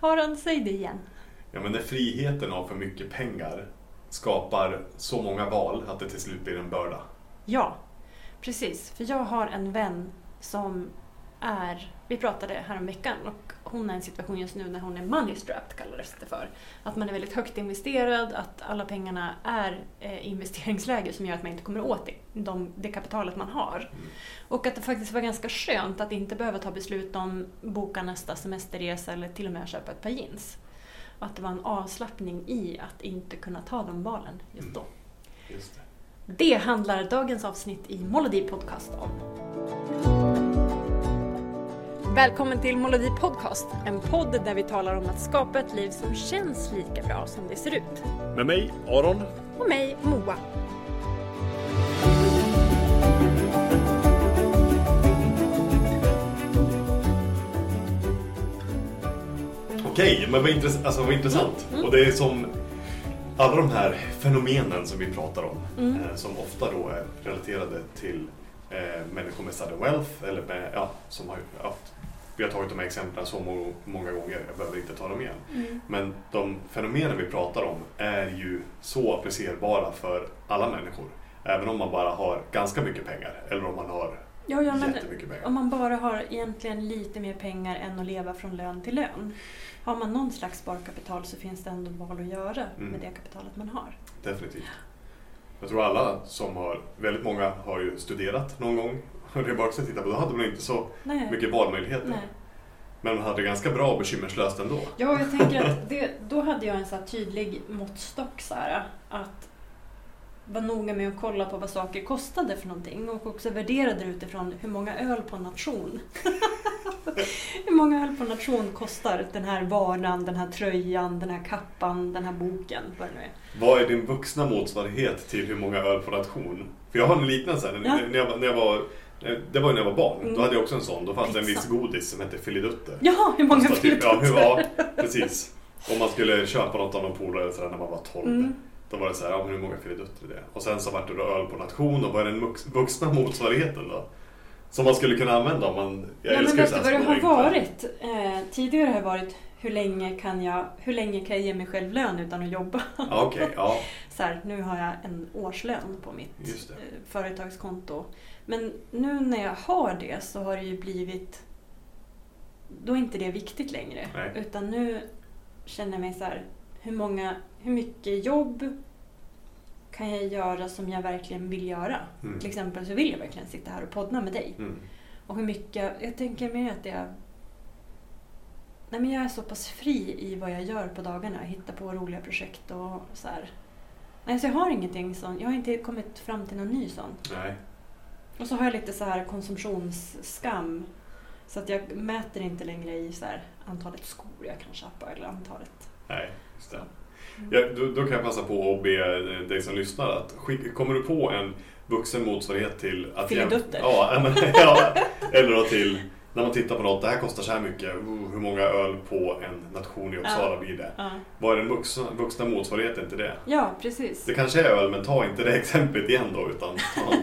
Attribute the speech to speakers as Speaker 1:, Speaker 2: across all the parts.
Speaker 1: Aron, säg det igen.
Speaker 2: Ja, men när friheten av för mycket pengar skapar så många val att det till slut blir en börda.
Speaker 1: Ja, precis. För jag har en vän som är, vi pratade häromveckan och hon är i en situation just nu när hon är money strapped kallades det för. Att man är väldigt högt investerad, att alla pengarna är eh, investeringsläge som gör att man inte kommer åt det, de, det kapitalet man har.
Speaker 2: Mm.
Speaker 1: Och att det faktiskt var ganska skönt att inte behöva ta beslut om boka nästa semesterresa eller till och med köpa ett par jeans. Och att det var en avslappning i att inte kunna ta de valen just
Speaker 2: Mm.
Speaker 1: då.
Speaker 2: Just det.
Speaker 1: Det handlar dagens avsnitt i Molody Podcast om. Välkommen till Molody Podcast, en podd där vi talar om att skapa ett liv som känns lika bra som det ser ut.
Speaker 2: Med mig, Aron.
Speaker 1: Och mig, Moa.
Speaker 2: Okej, men vad, intress- alltså, vad intressant.
Speaker 1: Mm.
Speaker 2: Och det är som alla de här fenomenen som vi pratar om,
Speaker 1: Mm.
Speaker 2: eh, som ofta då är relaterade till eh, människor med sudden wealth, eller med, ja, som har, ja, vi har tagit de här exemplen så må- många gånger, jag behöver inte ta dem igen.
Speaker 1: Mm.
Speaker 2: Men de fenomenen vi pratar om är ju så applicerbara för alla människor. Även om man bara har ganska mycket pengar, eller om man har
Speaker 1: Ja, ja,
Speaker 2: jättemycket pengar.
Speaker 1: om man bara har egentligen lite mer pengar än att leva från lön till lön. Har man någon slags sparkapital så finns det ändå val att göra
Speaker 2: Mm.
Speaker 1: med det kapitalet man har.
Speaker 2: Definitivt. Jag tror alla som har, väldigt många har ju studerat någon gång. Och det bara också att titta på, då hade man inte så
Speaker 1: Nej.
Speaker 2: mycket valmöjligheter.
Speaker 1: Nej.
Speaker 2: Men man hade det ganska bra och bekymmerslöst ändå.
Speaker 1: Ja, jag tänker att det, då hade jag en så tydlig måttstock så här, att vara noga med att kolla på vad saker kostade för någonting och också värdera det utifrån hur många öl på nation. hur många öl på nation kostar den här varan, den här tröjan, den här kappan, den här boken, vad det nu är.
Speaker 2: Vad är din vuxna motsvarighet till hur många öl på nation? För jag har en här.
Speaker 1: Ja.
Speaker 2: När, jag, var- när jag var, det var ju när jag var barn.
Speaker 1: Mm.
Speaker 2: Då hade jag också en sån. Då fanns det en viss godis som hette Filidutter.
Speaker 1: Jaha, hur många
Speaker 2: Kostade typ, ja, ja, precis. Om man skulle köpa något av någon polare när man var 12.
Speaker 1: Mm.
Speaker 2: Då var det så här, ja, hur många Filidutter är det? Och sen så vart det då öl på nation och vad är den vux- vuxna motsvarigheten då? Som man skulle kunna använda om man... Jag
Speaker 1: Ja, men
Speaker 2: älskar
Speaker 1: vet du vad det har varit? Eh, tidigare har det varit hur länge, kan jag, hur länge kan jag ge mig själv lön utan att jobba?
Speaker 2: Okej. ja,
Speaker 1: så här, nu har jag en årslön på mitt
Speaker 2: det.
Speaker 1: eh, företagskonto. Men nu när jag har det så har det ju blivit... Då är inte det viktigt längre.
Speaker 2: Nej.
Speaker 1: Utan nu känner jag mig så här, hur, många, hur mycket jobb kan jag göra som jag verkligen vill göra?
Speaker 2: Mm.
Speaker 1: Till exempel så vill jag verkligen sitta här och podda med dig.
Speaker 2: Mm.
Speaker 1: Och hur mycket, jag tänker mer att jag... Nej men jag är så pass fri i vad jag gör på dagarna. Hittar på roliga projekt och så här. Nej, så jag har ingenting sånt. Jag har inte kommit fram till någon ny sån.
Speaker 2: Nej.
Speaker 1: Och så har jag lite så här konsumtionsskam. Så att jag mäter inte längre i så här antalet skor jag kan köpa eller antalet.
Speaker 2: Nej, just det.
Speaker 1: Mm.
Speaker 2: Ja, då, då kan jag passa på att be dig som lyssnar att skick, kommer du på en vuxen motsvarighet till att. Ja, ja, men, ja, eller då till när man tittar på något, det här kostar så här mycket, uh, hur många öl på en nation i Uppsala blir det?
Speaker 1: Ja.
Speaker 2: Vad är den vuxna, vuxna motsvarigheten till det?
Speaker 1: ja, precis.
Speaker 2: Det kanske är öl, men ta inte det exemplet igen då, utan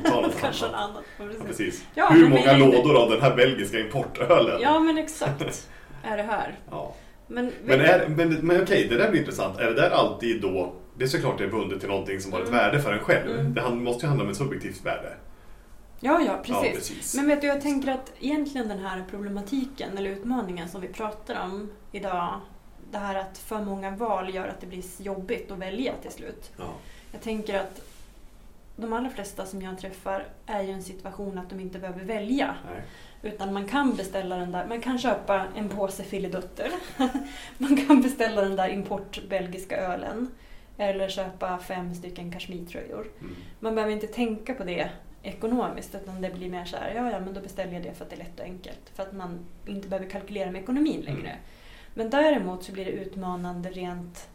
Speaker 2: ta, ta något
Speaker 1: Kanske
Speaker 2: annat.
Speaker 1: annan. Ja,
Speaker 2: Ja,
Speaker 1: precis.
Speaker 2: precis.
Speaker 1: Ja,
Speaker 2: Hur många lådor av den här belgiska importölen?
Speaker 1: Ja, men exakt. Är det här.
Speaker 2: Ja.
Speaker 1: Men,
Speaker 2: Men, är, men, men okej, det där blir intressant. Är det där alltid då... Det är såklart det är bundet till någonting som har ett
Speaker 1: Mm.
Speaker 2: värde för en själv.
Speaker 1: Mm.
Speaker 2: Det måste ju handla om ett subjektivt värde.
Speaker 1: Ja, ja, precis.
Speaker 2: Ja, precis.
Speaker 1: Men vet du, jag tänker att egentligen den här problematiken eller utmaningen som vi pratar om idag, det här att för många val gör att det blir jobbigt att välja till slut.
Speaker 2: Ja.
Speaker 1: Jag tänker att de allra flesta som jag träffar är ju i en situation att de inte behöver välja.
Speaker 2: Nej.
Speaker 1: Utan man kan beställa den där, man kan köpa en påse Filidutter. man kan beställa den där import belgiska ölen. Eller köpa fem stycken kashmirtröjor.
Speaker 2: Mm.
Speaker 1: Man behöver inte tänka på det ekonomiskt utan det blir mer så här, ja ja men då beställer jag det för att det är lätt och enkelt. För att man inte behöver kalkylera med ekonomin längre.
Speaker 2: Mm.
Speaker 1: Men däremot så blir det utmanande rent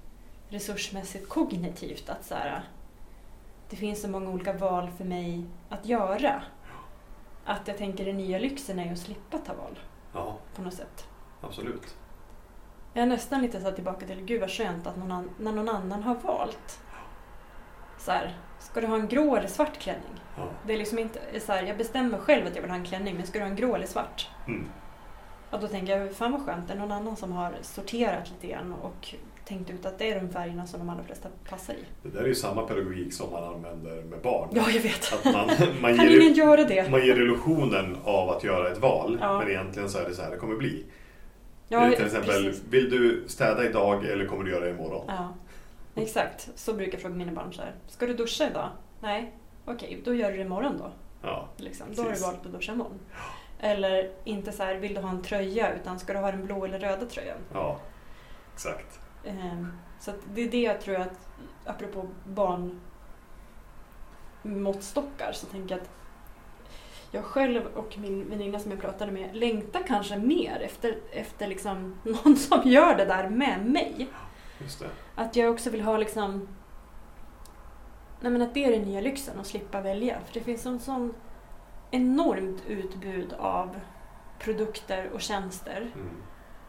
Speaker 1: resursmässigt kognitivt att så här, det finns så många olika val för mig att göra. Att jag tänker den nya lyxen är ju att slippa ta val
Speaker 2: Ja,
Speaker 1: på något sätt.
Speaker 2: absolut.
Speaker 1: Jag är nästan lite så tillbaka till, gud vad skönt att någon när någon annan har valt. Så här, ska du ha en grå eller svart klänning?
Speaker 2: Ja.
Speaker 1: Det är liksom inte så här, jag bestämmer själv att jag vill ha en klänning, men ska du ha en grå eller svart?
Speaker 2: Mm.
Speaker 1: Och då tänker jag, fan vad skönt, det är någon annan som har sorterat lite grann och tänkt ut att det är de färgerna som de allra flesta passar i.
Speaker 2: Det där är ju samma pedagogik som man använder med barn.
Speaker 1: Ja, jag vet.
Speaker 2: Att man, man,
Speaker 1: kan
Speaker 2: ger,
Speaker 1: ingen göra det?
Speaker 2: man ger illusionen av att göra ett val,
Speaker 1: Ja.
Speaker 2: men egentligen så är det så här det kommer bli.
Speaker 1: Ja,
Speaker 2: till exempel,
Speaker 1: precis.
Speaker 2: vill du städa idag eller kommer du göra det imorgon?
Speaker 1: Ja, exakt. Så brukar jag fråga mina barn så här. Ska du duscha idag? Nej. Okej, då gör du det imorgon då.
Speaker 2: Ja,
Speaker 1: Liksom. Då har du valt att duscha imorgon. Eller inte så här, vill du ha en tröja utan ska du ha den blå eller röda tröjan?
Speaker 2: ja exakt.
Speaker 1: Ehm, så det är det jag tror att, apropå barnmåttstockar, så tänker jag att jag själv och min väninna som jag pratade med längtar kanske mer efter, efter liksom någon som gör det där med mig. Att jag också vill ha liksom... Nej men att det är den nya lyxen, att slippa välja. För det finns en sån enormt utbud av produkter och tjänster.
Speaker 2: Mm.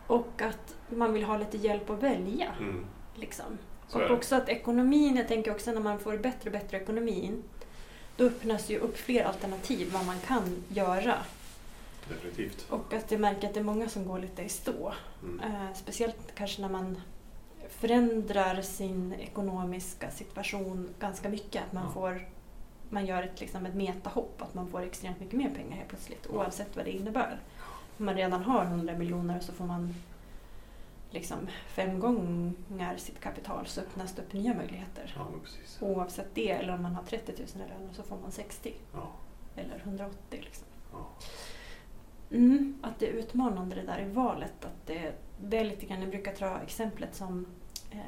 Speaker 1: Och att man vill ha lite hjälp att välja.
Speaker 2: Mm.
Speaker 1: Liksom. Och också att ekonomin, jag tänker också när man får bättre och bättre ekonomi, då öppnas ju upp fler alternativ vad man kan göra.
Speaker 2: Definitivt.
Speaker 1: Och att jag märker att det är många som går lite i stå.
Speaker 2: Mm.
Speaker 1: Eh, speciellt kanske när man förändrar sin ekonomiska situation ganska mycket. Att man,
Speaker 2: Ja.
Speaker 1: får, man gör ett, liksom ett metahopp, att man får extremt mycket mer pengar helt plötsligt
Speaker 2: Ja.
Speaker 1: oavsett vad det innebär. Om man redan har 100 miljoner så får man liksom fem gånger sitt kapital så öppnas det upp nya möjligheter.
Speaker 2: Ja.
Speaker 1: Oavsett det, eller om man har 30 000 i lön så får man 60
Speaker 2: Ja.
Speaker 1: eller 180. Liksom. Mm, att det är utmanande det där i valet. Att det, det är lite grann, jag brukar ta exemplet som eh,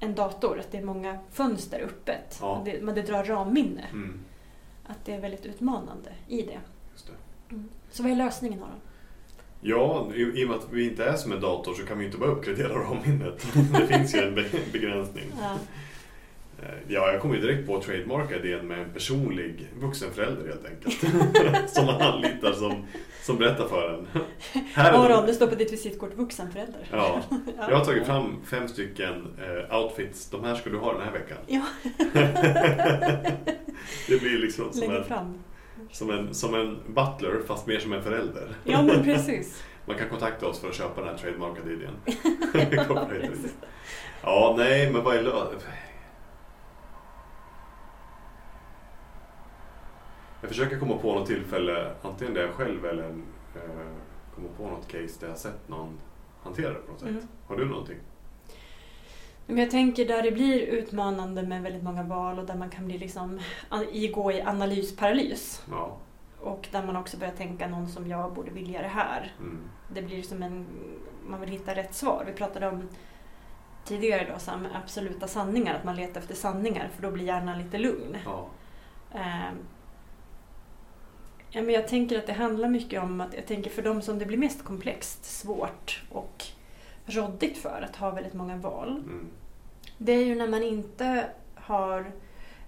Speaker 1: en dator, att det är många fönster öppet.
Speaker 2: Ja.
Speaker 1: Det, men det drar ramminne.
Speaker 2: Mm.
Speaker 1: Att det är väldigt utmanande i det.
Speaker 2: Det.
Speaker 1: Så vad är lösningen Aron?
Speaker 2: Ja, i, i och med att vi inte är som en dator så kan vi inte bara uppgradera ramminnet. Det finns ju en be- begränsning.
Speaker 1: Ja.
Speaker 2: Eh, Ja, jag kommer ju direkt på att trademarka idén med en personlig vuxenförälder helt enkelt. som man som, berättar för en. Här
Speaker 1: Aron,
Speaker 2: de-
Speaker 1: det står på ditt visitkort vuxenförälder.
Speaker 2: Ja,
Speaker 1: Ja.
Speaker 2: jag har tagit fram fem stycken eh, outfits. De här ska du ha den här veckan.
Speaker 1: Ja.
Speaker 2: Det blir liksom som
Speaker 1: Lägger
Speaker 2: en,
Speaker 1: fram.
Speaker 2: som, en, som en butler fast mer som en förälder.
Speaker 1: Ja, men precis.
Speaker 2: Man kan kontakta oss för att köpa den här trademarkade idén.
Speaker 1: ja.
Speaker 2: Ja, nej, men vad är lö... Jag försöker komma på något tillfälle, antingen där jag själv eller eh, komma på något case där jag sett någon hantera det på något sätt.
Speaker 1: Mm.
Speaker 2: Har du någonting?
Speaker 1: Men jag tänker där det blir utmanande med väldigt många val och där man kan bli liksom, gå i analysparalys.
Speaker 2: Ja.
Speaker 1: Och där man också börjar tänka någon som jag borde vilja det här.
Speaker 2: Mm.
Speaker 1: Det blir som en, man vill hitta rätt svar. Vi pratade om tidigare då, absoluta sanningar, att man letar efter sanningar för då blir hjärnan lite lugn.
Speaker 2: Ja.
Speaker 1: Ja, men jag tänker att det handlar mycket om att jag tänker för de som det blir mest komplext, svårt och råddigt för att ha väldigt många val.
Speaker 2: Mm.
Speaker 1: Det är ju när man inte har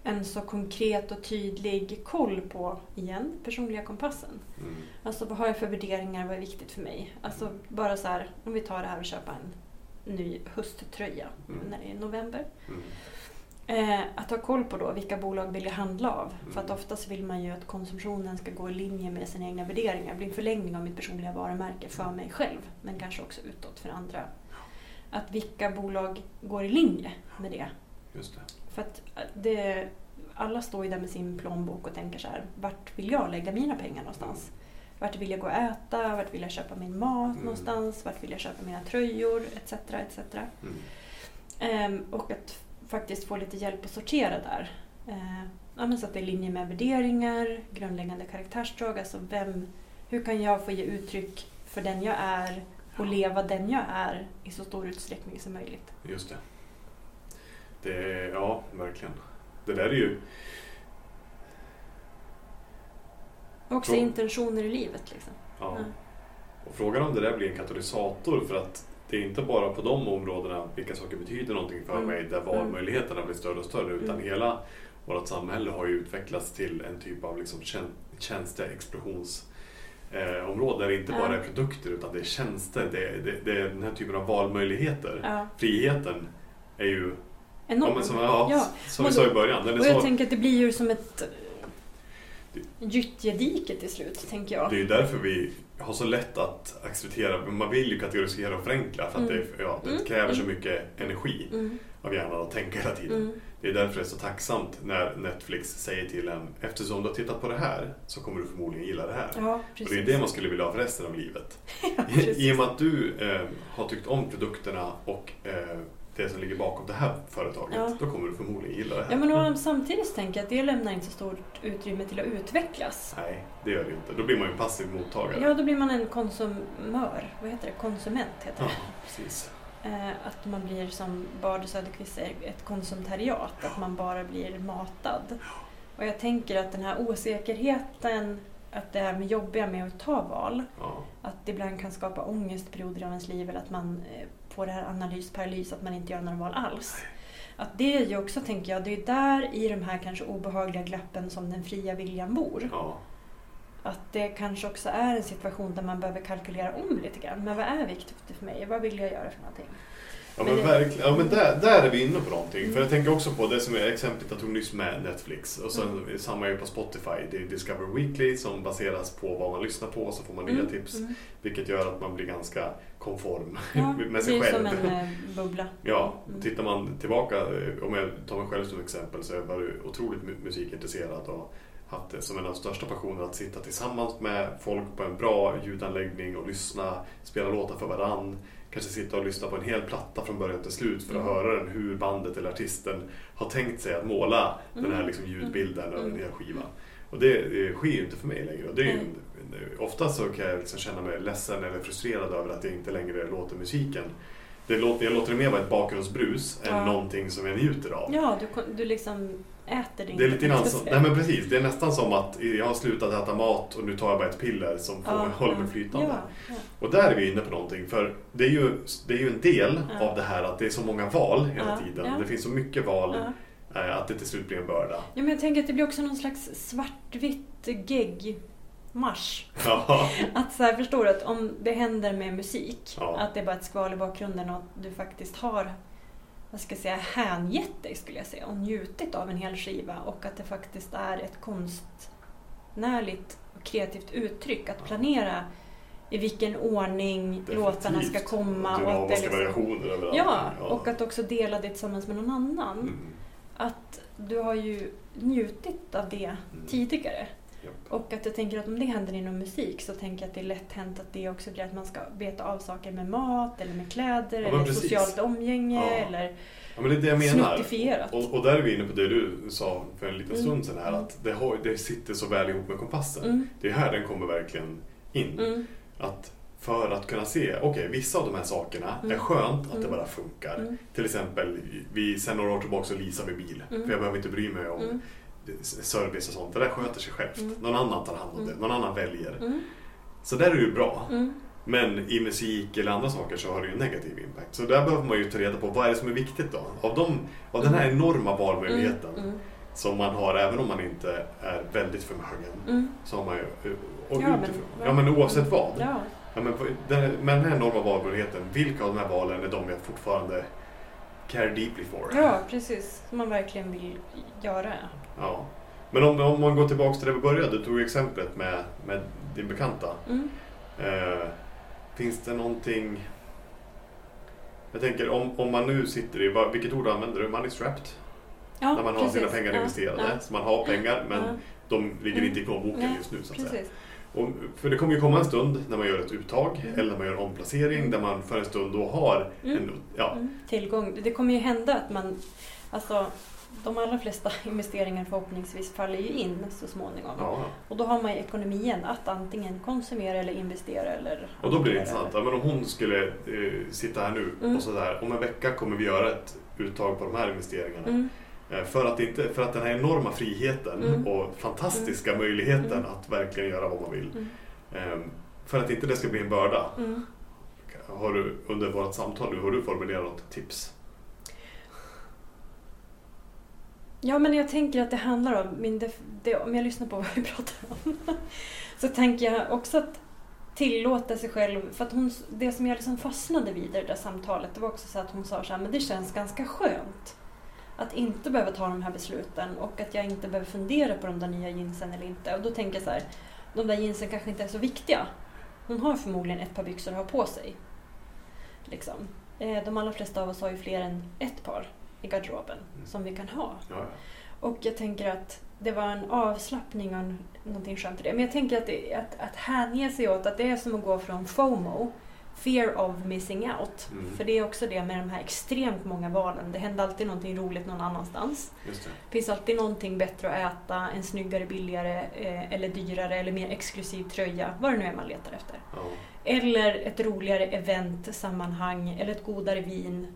Speaker 1: en så konkret och tydlig koll på, igen, personliga kompassen.
Speaker 2: Mm.
Speaker 1: Alltså vad har jag för värderingar, vad är viktigt för mig? Alltså bara så här, om vi tar det här och köpa en ny hösttröja
Speaker 2: Mm.
Speaker 1: när det är november.
Speaker 2: Mm.
Speaker 1: Eh, att ha koll på då vilka bolag vill jag handla av.
Speaker 2: Mm.
Speaker 1: För att oftast vill man ju att konsumtionen ska gå i linje med sina egna värderingar. Det blir en förlängning av mitt personliga varumärke för mig själv. Men kanske också utåt för andra. Att vilka bolag går i linje med det.
Speaker 2: Just det.
Speaker 1: För att det, alla står ju där med sin plånbok och tänker så här, vart vill jag lägga mina pengar någonstans? Vart vill jag gå och äta? Vart vill jag köpa min mat
Speaker 2: Mm.
Speaker 1: någonstans? Vart vill jag köpa mina tröjor? Etc. etc.
Speaker 2: Mm.
Speaker 1: Ehm, och att faktiskt få lite hjälp att sortera där. Ehm, ja, så att det är i linje med värderingar, grundläggande karaktärsdrag. Alltså vem, hur kan jag få ge uttryck för den jag är och leva den jag är i så stor utsträckning som möjligt.
Speaker 2: Just det. det. Ja, verkligen. Det där är ju...
Speaker 1: Och också
Speaker 2: Frå-
Speaker 1: intentioner i livet. Liksom.
Speaker 2: Ja.
Speaker 1: Ja.
Speaker 2: Och frågan om det där blir en katalysator för att det är inte bara på de områdena vilka saker betyder någonting för
Speaker 1: Mm.
Speaker 2: mig där valmöjligheterna blir större och större utan
Speaker 1: Mm.
Speaker 2: hela vårt samhälle har ju utvecklats till en typ av liksom tjän- tjänsteexplosionsområde eh, område där det inte
Speaker 1: Ja.
Speaker 2: bara är produkter utan det är tjänster, det är, det, det är den här typen av valmöjligheter.
Speaker 1: Ja,
Speaker 2: Friheten är ju, ja,
Speaker 1: enormt.
Speaker 2: men som, ja,
Speaker 1: Ja,
Speaker 2: som vi sa i början, den är
Speaker 1: Och jag
Speaker 2: så,
Speaker 1: tänker att det blir ju som ett gyttjedike till slut, tänker jag.
Speaker 2: det är ju därför vi har så lätt att acceptera, man vill ju kategorisera och förenkla för att
Speaker 1: Mm.
Speaker 2: det, ja, det
Speaker 1: Mm.
Speaker 2: kräver så
Speaker 1: Mm.
Speaker 2: mycket energi
Speaker 1: Mm.
Speaker 2: av hjärnan att tänka hela tiden. Det är därför det är så tacksamt när Netflix säger till en eftersom du har tittat på det här så kommer du förmodligen gilla det här.
Speaker 1: Ja,
Speaker 2: och det är det man skulle vilja ha för resten av livet.
Speaker 1: ja,
Speaker 2: I och med att du eh, har tyckt om produkterna och eh, det som ligger bakom det här företaget,
Speaker 1: Ja.
Speaker 2: då kommer du förmodligen gilla det här.
Speaker 1: Ja, men och samtidigt tänker jag att det lämnar inte så stort utrymme till att utvecklas.
Speaker 2: Nej, det gör det inte. Då blir man ju en passiv mottagare.
Speaker 1: Ja, då blir man en konsumör. Vad heter det? Konsument heter
Speaker 2: Ja,
Speaker 1: det.
Speaker 2: precis.
Speaker 1: Eh, att man blir som Bard Söderqvist säger, ett konsumteriat. Att man bara blir matad. Och jag tänker att den här osäkerheten, att det här med jobbiga med att ta val,
Speaker 2: Ja.
Speaker 1: att det ibland kan skapa ångestperioder av ens liv eller att man får det här analysparalys, att man inte gör några val alls. Att det är ju också, tänker jag, det är där i de här kanske obehagliga glappen som den fria viljan bor.
Speaker 2: ja.
Speaker 1: Att det kanske också är en situation där man behöver kalkylera om lite grann. Men vad är viktigt för mig? Vad vill jag göra för någonting?
Speaker 2: Ja
Speaker 1: Men
Speaker 2: men,
Speaker 1: det-
Speaker 2: verkligen. Ja, men där, där är vi inne på någonting.
Speaker 1: Mm.
Speaker 2: För jag tänker också på det som är exemplet jag tog nyss med Netflix. Och sen
Speaker 1: Mm.
Speaker 2: samma är på Spotify. Det är Discover Weekly som baseras på vad man lyssnar på. Så får man nya
Speaker 1: Mm,
Speaker 2: tips.
Speaker 1: mm.
Speaker 2: Vilket gör att man blir ganska konform
Speaker 1: Ja,
Speaker 2: med
Speaker 1: det
Speaker 2: sig
Speaker 1: är
Speaker 2: själv.
Speaker 1: som en eh, bubbla.
Speaker 2: Ja,
Speaker 1: Mm.
Speaker 2: tittar man tillbaka, eh, om jag tar mig själv som exempel, så har jag varit otroligt mu- musikintresserad och haft det som en av de största passionerna att sitta tillsammans med folk på en bra ljudanläggning och lyssna, spela låtar för varann. Kanske sitta och lyssna på en hel platta från början till slut för att
Speaker 1: Mm.
Speaker 2: höra den, hur bandet eller artisten har tänkt sig att måla den här
Speaker 1: Mm.
Speaker 2: liksom ljudbilden över en
Speaker 1: Mm.
Speaker 2: hel skiva. Och det, det sker ju inte för mig längre. Och det är ju, ofta så kan jag liksom känna mig ledsen eller frustrerad över att jag inte längre låter musiken. Det låter, jag låter det mer vara ett bakgrundsbrus
Speaker 1: Ja.
Speaker 2: än någonting som jag njuter av.
Speaker 1: Ja, du, du liksom äter din
Speaker 2: Det är lite grann som, nej men precis, det är nästan som att jag har slutat äta mat och nu tar jag bara ett piller som får,
Speaker 1: Ja,
Speaker 2: håller mig flytande.
Speaker 1: Ja, ja.
Speaker 2: Och där är vi inne på någonting, för det är ju, det är ju en del av det här att det är så många val hela tiden. Det finns så mycket val eh, att det till slut blir en börda.
Speaker 1: ja, men jag tänker att det blir också någon slags svartvitt gegg-marsch.
Speaker 2: Ja.
Speaker 1: Att så här, förstår du att om det händer med musik,
Speaker 2: Ja.
Speaker 1: att det är bara ett skval i bakgrunden och att du faktiskt har vad ska jag säga, hängett dig skulle jag säga och njutit av en hel skiva och att det faktiskt är ett konstnärligt och kreativt uttryck att planera i vilken ordning låtarna ska
Speaker 2: Definitivt.
Speaker 1: komma.
Speaker 2: Och
Speaker 1: att det liksom,
Speaker 2: variationer överallt.
Speaker 1: ja, och att också dela det tillsammans med någon annan.
Speaker 2: Mm.
Speaker 1: Att du har ju njutit av det
Speaker 2: Mm.
Speaker 1: tidigare. Och att jag tänker att om det händer inom musik så tänker jag att det är lätt hänt att det också blir att man ska beta av saker med mat eller med kläder
Speaker 2: Ja,
Speaker 1: eller
Speaker 2: precis.
Speaker 1: socialt umgänge
Speaker 2: Ja.
Speaker 1: eller
Speaker 2: Ja, men det är det jag menar. Och, och där är vi inne på det du sa för en liten
Speaker 1: Mm.
Speaker 2: stund sedan här, att det, har, det sitter så väl ihop med kompassen.
Speaker 1: Mm,
Speaker 2: Det är här den kommer verkligen in.
Speaker 1: mm,
Speaker 2: Att för att kunna se, okej vissa av de här sakerna är
Speaker 1: Mm.
Speaker 2: skönt att det
Speaker 1: Mm.
Speaker 2: bara funkar.
Speaker 1: mm,
Speaker 2: Till exempel, vi, sen några år tillbaka så leasar vi bil.
Speaker 1: Mm.
Speaker 2: För jag behöver inte bry mig om
Speaker 1: mm,
Speaker 2: service och sånt. Det där sköter sig självt.
Speaker 1: Mm.
Speaker 2: Någon annan tar hand om det.
Speaker 1: Mm.
Speaker 2: Någon annan väljer.
Speaker 1: mm,
Speaker 2: Så där är det ju bra.
Speaker 1: mm,
Speaker 2: Men i musik eller andra saker så har det ju en negativ impact. Så där behöver man ju ta reda på vad är det som är viktigt då? Av, de, av den här enorma valmöjligheten
Speaker 1: mm, mm,
Speaker 2: som man har även om man inte är väldigt förmögen.
Speaker 1: mm.
Speaker 2: Så har man ju, och
Speaker 1: Ja, men-
Speaker 2: utifrån, ja, men oavsett vad.
Speaker 1: Ja,
Speaker 2: Ja, men den, med den här enorma valmöjligheten, vilka av de här valen är de jag fortfarande care deeply for?
Speaker 1: ja, precis. Som man verkligen vill göra.
Speaker 2: Ja. Men om, om man går tillbaka till det vi började, du tog exemplet med, med din bekanta.
Speaker 1: Mm.
Speaker 2: Eh, finns det någonting... Jag tänker om, om man nu sitter i, vilket ord använder du? Money strapped?
Speaker 1: Ja,
Speaker 2: när man har sina
Speaker 1: precis.
Speaker 2: pengar
Speaker 1: Ja,
Speaker 2: investerade.
Speaker 1: ja,
Speaker 2: Så man har pengar men de ligger
Speaker 1: Mm.
Speaker 2: inte i plånboken just nu så att säga.
Speaker 1: precis.
Speaker 2: Och, för det kommer ju komma en stund när man gör ett uttag
Speaker 1: Mm.
Speaker 2: eller när man gör en omplacering
Speaker 1: Mm.
Speaker 2: där man för en stund då har
Speaker 1: Mm.
Speaker 2: en... Ja,
Speaker 1: Mm. Tillgång. Det kommer ju hända att man, alltså de allra flesta investeringar förhoppningsvis faller ju in så småningom.
Speaker 2: ja.
Speaker 1: Och då har man ju ekonomin att antingen konsumera eller investera eller
Speaker 2: Och då blir det intressant. Ja, men om hon skulle eh, sitta här nu
Speaker 1: Mm.
Speaker 2: och sådär, om en vecka kommer vi göra ett uttag på de här investeringarna.
Speaker 1: Mm.
Speaker 2: Eh, För att, inte, för att den här enorma friheten
Speaker 1: Mm.
Speaker 2: och fantastiska möjligheten
Speaker 1: Mm.
Speaker 2: att verkligen göra vad man vill.
Speaker 1: Mm.
Speaker 2: Eh, För att inte det ska bli en börda.
Speaker 1: Mm.
Speaker 2: Har du under vårt samtal nu, har du formulerat tips?
Speaker 1: Ja, men jag tänker att det handlar om, min def- det, om jag lyssnar på vad vi pratar om, så tänker jag också att tillåta sig själv, för att hon, det som jag liksom fastnade vid i det där samtalet, det var också så att hon sa så här, men det känns ganska skönt att inte behöva ta de här besluten och att jag inte behöver fundera på de där nya jeansen eller inte. Och då tänker jag så här, de där jeansen kanske inte är så viktiga. Hon har förmodligen ett par byxor att ha på sig. Liksom. Eh, de allra flesta av oss har ju fler än ett par i garderoben
Speaker 2: Mm.
Speaker 1: som vi kan ha.
Speaker 2: Ja, ja.
Speaker 1: Och jag tänker att det var en avslappning och någonting skönt i det. Men jag tänker att, det, att, att hänge sig åt att det är som att gå från FOMO, fear of missing out.
Speaker 2: Mm.
Speaker 1: För det är också det med de här extremt många valen. Det händer alltid någonting roligt någon annanstans.
Speaker 2: Just det.
Speaker 1: Finns alltid någonting bättre att äta, en snyggare, billigare eh, eller dyrare eller mer exklusiv tröja. Vad det nu är man letar efter.
Speaker 2: Ja.
Speaker 1: Eller ett roligare event, sammanhang eller ett godare vin.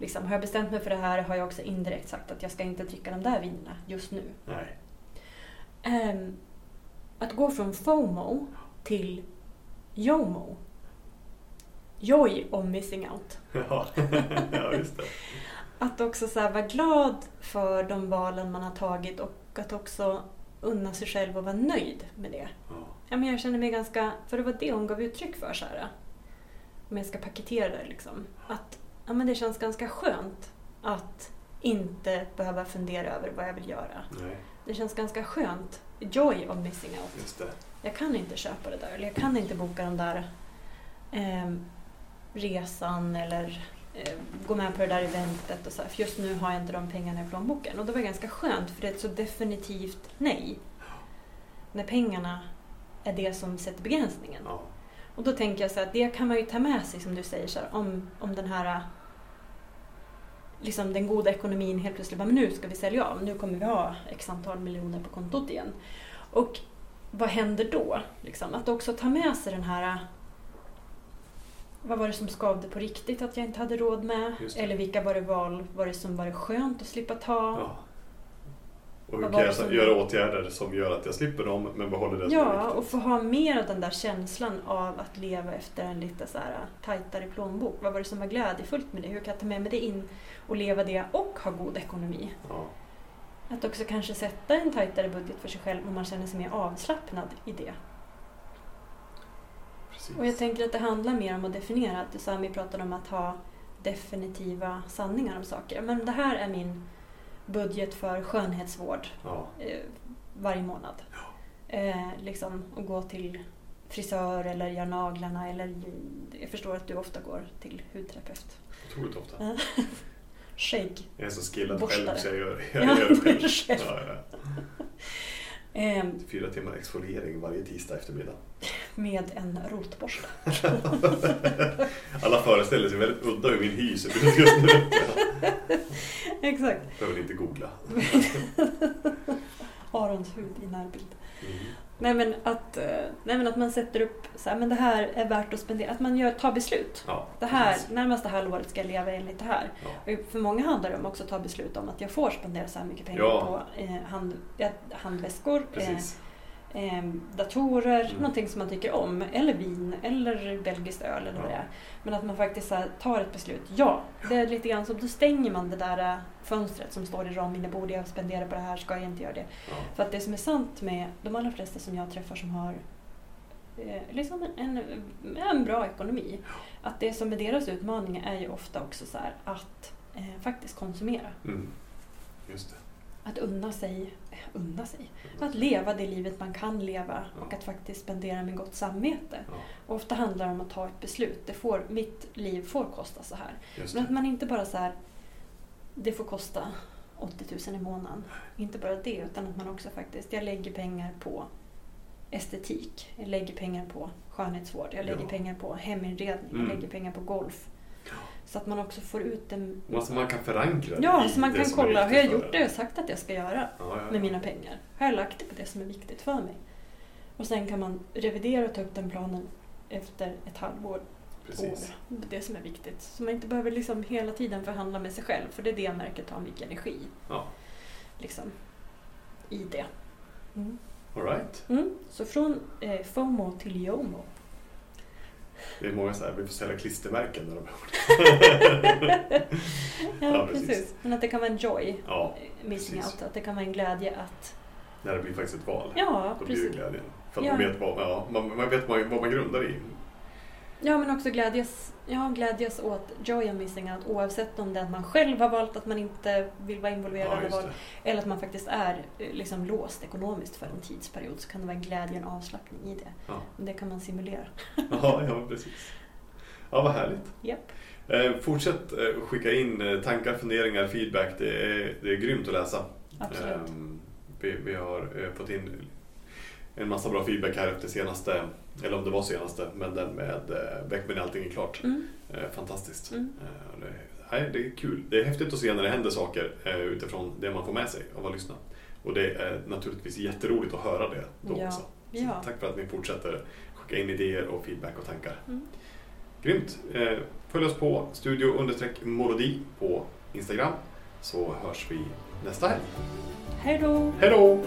Speaker 1: Liksom, har jag bestämt mig för det här har jag också indirekt sagt att jag ska inte dricka de där vinerna just nu.
Speaker 2: Nej.
Speaker 1: Ehm, att gå från FOMO till JOMO. Joy of missing out.
Speaker 2: Ja, ja just det.
Speaker 1: Att också så vara glad för de valen man har tagit och att också unna sig själv och vara nöjd med det.
Speaker 2: Ja.
Speaker 1: Ja, men jag känner mig ganska, för det var det hon gav uttryck för så här. Om jag ska paketera det liksom. Att ja, men det känns ganska skönt att inte behöva fundera över vad jag vill göra.
Speaker 2: Nej,
Speaker 1: Det känns ganska skönt. Joy of missing out.
Speaker 2: just det.
Speaker 1: Jag kan inte köpa det där eller jag kan inte boka den där ehm, resan eller eh, gå med på det där eventet och så här, för just nu har jag inte de pengarna i plånboken. Och det var ganska skönt för det är ett så definitivt nej. När pengarna är det som sätter begränsningen.
Speaker 2: Ja.
Speaker 1: Och då tänker jag så här, att det kan man ju ta med sig som du säger så här, om, om den här liksom den goda ekonomin helt plötsligt bara, men nu ska vi sälja av, nu kommer vi ha x antal miljoner på kontot igen. Och vad händer då? Liksom, att också ta med sig den här vad var det som skavde på riktigt att jag inte hade råd med? Eller vilka var det val var det som var det skönt att slippa ta?
Speaker 2: ja. Och hur kan jag
Speaker 1: som-
Speaker 2: göra åtgärder som gör att jag slipper dem men behåller det som
Speaker 1: Ja,
Speaker 2: viktigt?
Speaker 1: och få ha mer av den där känslan av att leva efter en lite så här tajtare plånbok. Vad var det som var glädjefullt med det? Hur kan jag ta med mig det in och leva det och ha god ekonomi?
Speaker 2: Ja.
Speaker 1: Att också kanske sätta en tajtare budget för sig själv om man känner sig mer avslappnad i det.
Speaker 2: Precis.
Speaker 1: Och jag tänker att det handlar mer om att definiera. Att Sami pratade om att ha definitiva sanningar om saker. Men det här är min budget för skönhetsvård
Speaker 2: Ja.
Speaker 1: eh, varje månad. Eh, liksom att gå till frisör eller göra naglarna. Eller, jag förstår att du ofta går till hudterapeut.
Speaker 2: Otroligt ofta.
Speaker 1: Ja. Skägg.
Speaker 2: Jag är så skillad
Speaker 1: Borstare.
Speaker 2: själv så jag gör, jag
Speaker 1: Ja,
Speaker 2: gör det själv.
Speaker 1: du själv.
Speaker 2: Ja, ja.
Speaker 1: Eh,
Speaker 2: Fyra timmar exfoliering varje tisdag eftermiddag.
Speaker 1: med en rotborste.
Speaker 2: Alla föreställer sig väldigt udda hur min hy ser ut just nu.
Speaker 1: Exakt.
Speaker 2: Behöver inte googla.
Speaker 1: Arons hud i närbild.
Speaker 2: Mm.
Speaker 1: Nej men att, eh, nej, men att man sätter upp så här, men det här är värt att spendera. Att man gör, tar beslut.
Speaker 2: Ja,
Speaker 1: Det här,
Speaker 2: precis.
Speaker 1: halvåret ska jag leva enligt det här.
Speaker 2: Ja.
Speaker 1: Och för många handlar det om också att ta beslut om att jag får spendera så här mycket pengar
Speaker 2: Ja.
Speaker 1: på eh, hand, handväskor, eh. Eh, datorer,
Speaker 2: Mm.
Speaker 1: någonting som man tycker om. Eller vin, eller belgiskt öl eller vad
Speaker 2: Ja.
Speaker 1: det är. Men att man faktiskt här, tar ett beslut. Ja, det är lite grann som då stänger man det där eh, fönstret som står i ramen. Borde jag spendera på det här? Ska jag inte göra det?
Speaker 2: Ja.
Speaker 1: För att det som är sant med de allra flesta som jag träffar som har eh, liksom en, en, en bra ekonomi. Att det som är deras utmaning är ju ofta också så här att eh, faktiskt konsumera.
Speaker 2: Mm. Just det.
Speaker 1: Att unna sig, eh, unna sig, att leva det livet man kan leva och att faktiskt spendera med gott samvete. Och ofta handlar det om att ta ett beslut. Det får, mitt liv får kosta så här. Men att man inte bara så här, det får kosta 80 000 i månaden. Inte bara det, utan att man också faktiskt, jag lägger pengar på estetik. Jag lägger pengar på skönhetsvård. Jag lägger
Speaker 2: Ja.
Speaker 1: pengar på heminredning.
Speaker 2: Mm.
Speaker 1: Jag lägger pengar på golf. Så att man också får ut en...
Speaker 2: Alltså man kan förankra det
Speaker 1: Ja, så man
Speaker 2: det
Speaker 1: kan kolla. Har jag gjort det jag sagt att jag ska göra
Speaker 2: Ja, ja,
Speaker 1: med mina pengar? Har jag lagt det på det som är viktigt för mig? Och sen kan man revidera och ta upp den planen efter ett halvår
Speaker 2: Precis.
Speaker 1: år. Det som är viktigt. Så man inte behöver liksom hela tiden förhandla med sig själv. För det är det jag märker tar mycket energi.
Speaker 2: Ja.
Speaker 1: Liksom, I det. Mm.
Speaker 2: All right.
Speaker 1: Mm. Så från eh, FOMO till JOMO.
Speaker 2: Det är många så här, vi får sälja klistermärken när de
Speaker 1: ja,
Speaker 2: Ja,
Speaker 1: precis.
Speaker 2: precis.
Speaker 1: Men att det kan vara en joy.
Speaker 2: Ja,
Speaker 1: missing
Speaker 2: precis.
Speaker 1: out. Att det kan vara en glädje att...
Speaker 2: när det blir faktiskt ett val.
Speaker 1: Ja,
Speaker 2: Då blir det
Speaker 1: precis.
Speaker 2: glädjen. För att
Speaker 1: Ja.
Speaker 2: man vet, vad, ja, man, man vet vad man grundar i.
Speaker 1: Ja, men också glädjas, ja, glädjas åt joy of missing out oavsett om det är att man själv har valt att man inte vill vara involverad
Speaker 2: Ja,
Speaker 1: eller att man faktiskt är eh, liksom låst ekonomiskt för en tidsperiod så kan det vara glädje och avslappning i det.
Speaker 2: Ja.
Speaker 1: Det kan man simulera.
Speaker 2: Ja, ja, precis. Ja, vad härligt.
Speaker 1: Japp.
Speaker 2: Eh, fortsätt eh, skicka in eh, tankar, funderingar, feedback. Det är, det är grymt att läsa.
Speaker 1: Absolut.
Speaker 2: Ehm, vi, vi har eh, fått in en massa bra feedback här efter senaste, eller om det var senaste, men den med eh, Väck mig när allting är klart.
Speaker 1: Mm.
Speaker 2: Eh, fantastiskt.
Speaker 1: Mm.
Speaker 2: Eh, det, är kul. Det är häftigt att se när det händer saker eh, utifrån det man får med sig av att lyssna. Och det är naturligtvis jätteroligt att höra det då
Speaker 1: Ja.
Speaker 2: också. Så
Speaker 1: Ja.
Speaker 2: Tack för att ni fortsätter skicka in idéer och feedback och tankar.
Speaker 1: Mm.
Speaker 2: Grymt! Eh, följ oss på studio molodi på Instagram så hörs vi nästa helg.
Speaker 1: Hej då!
Speaker 2: Hej då!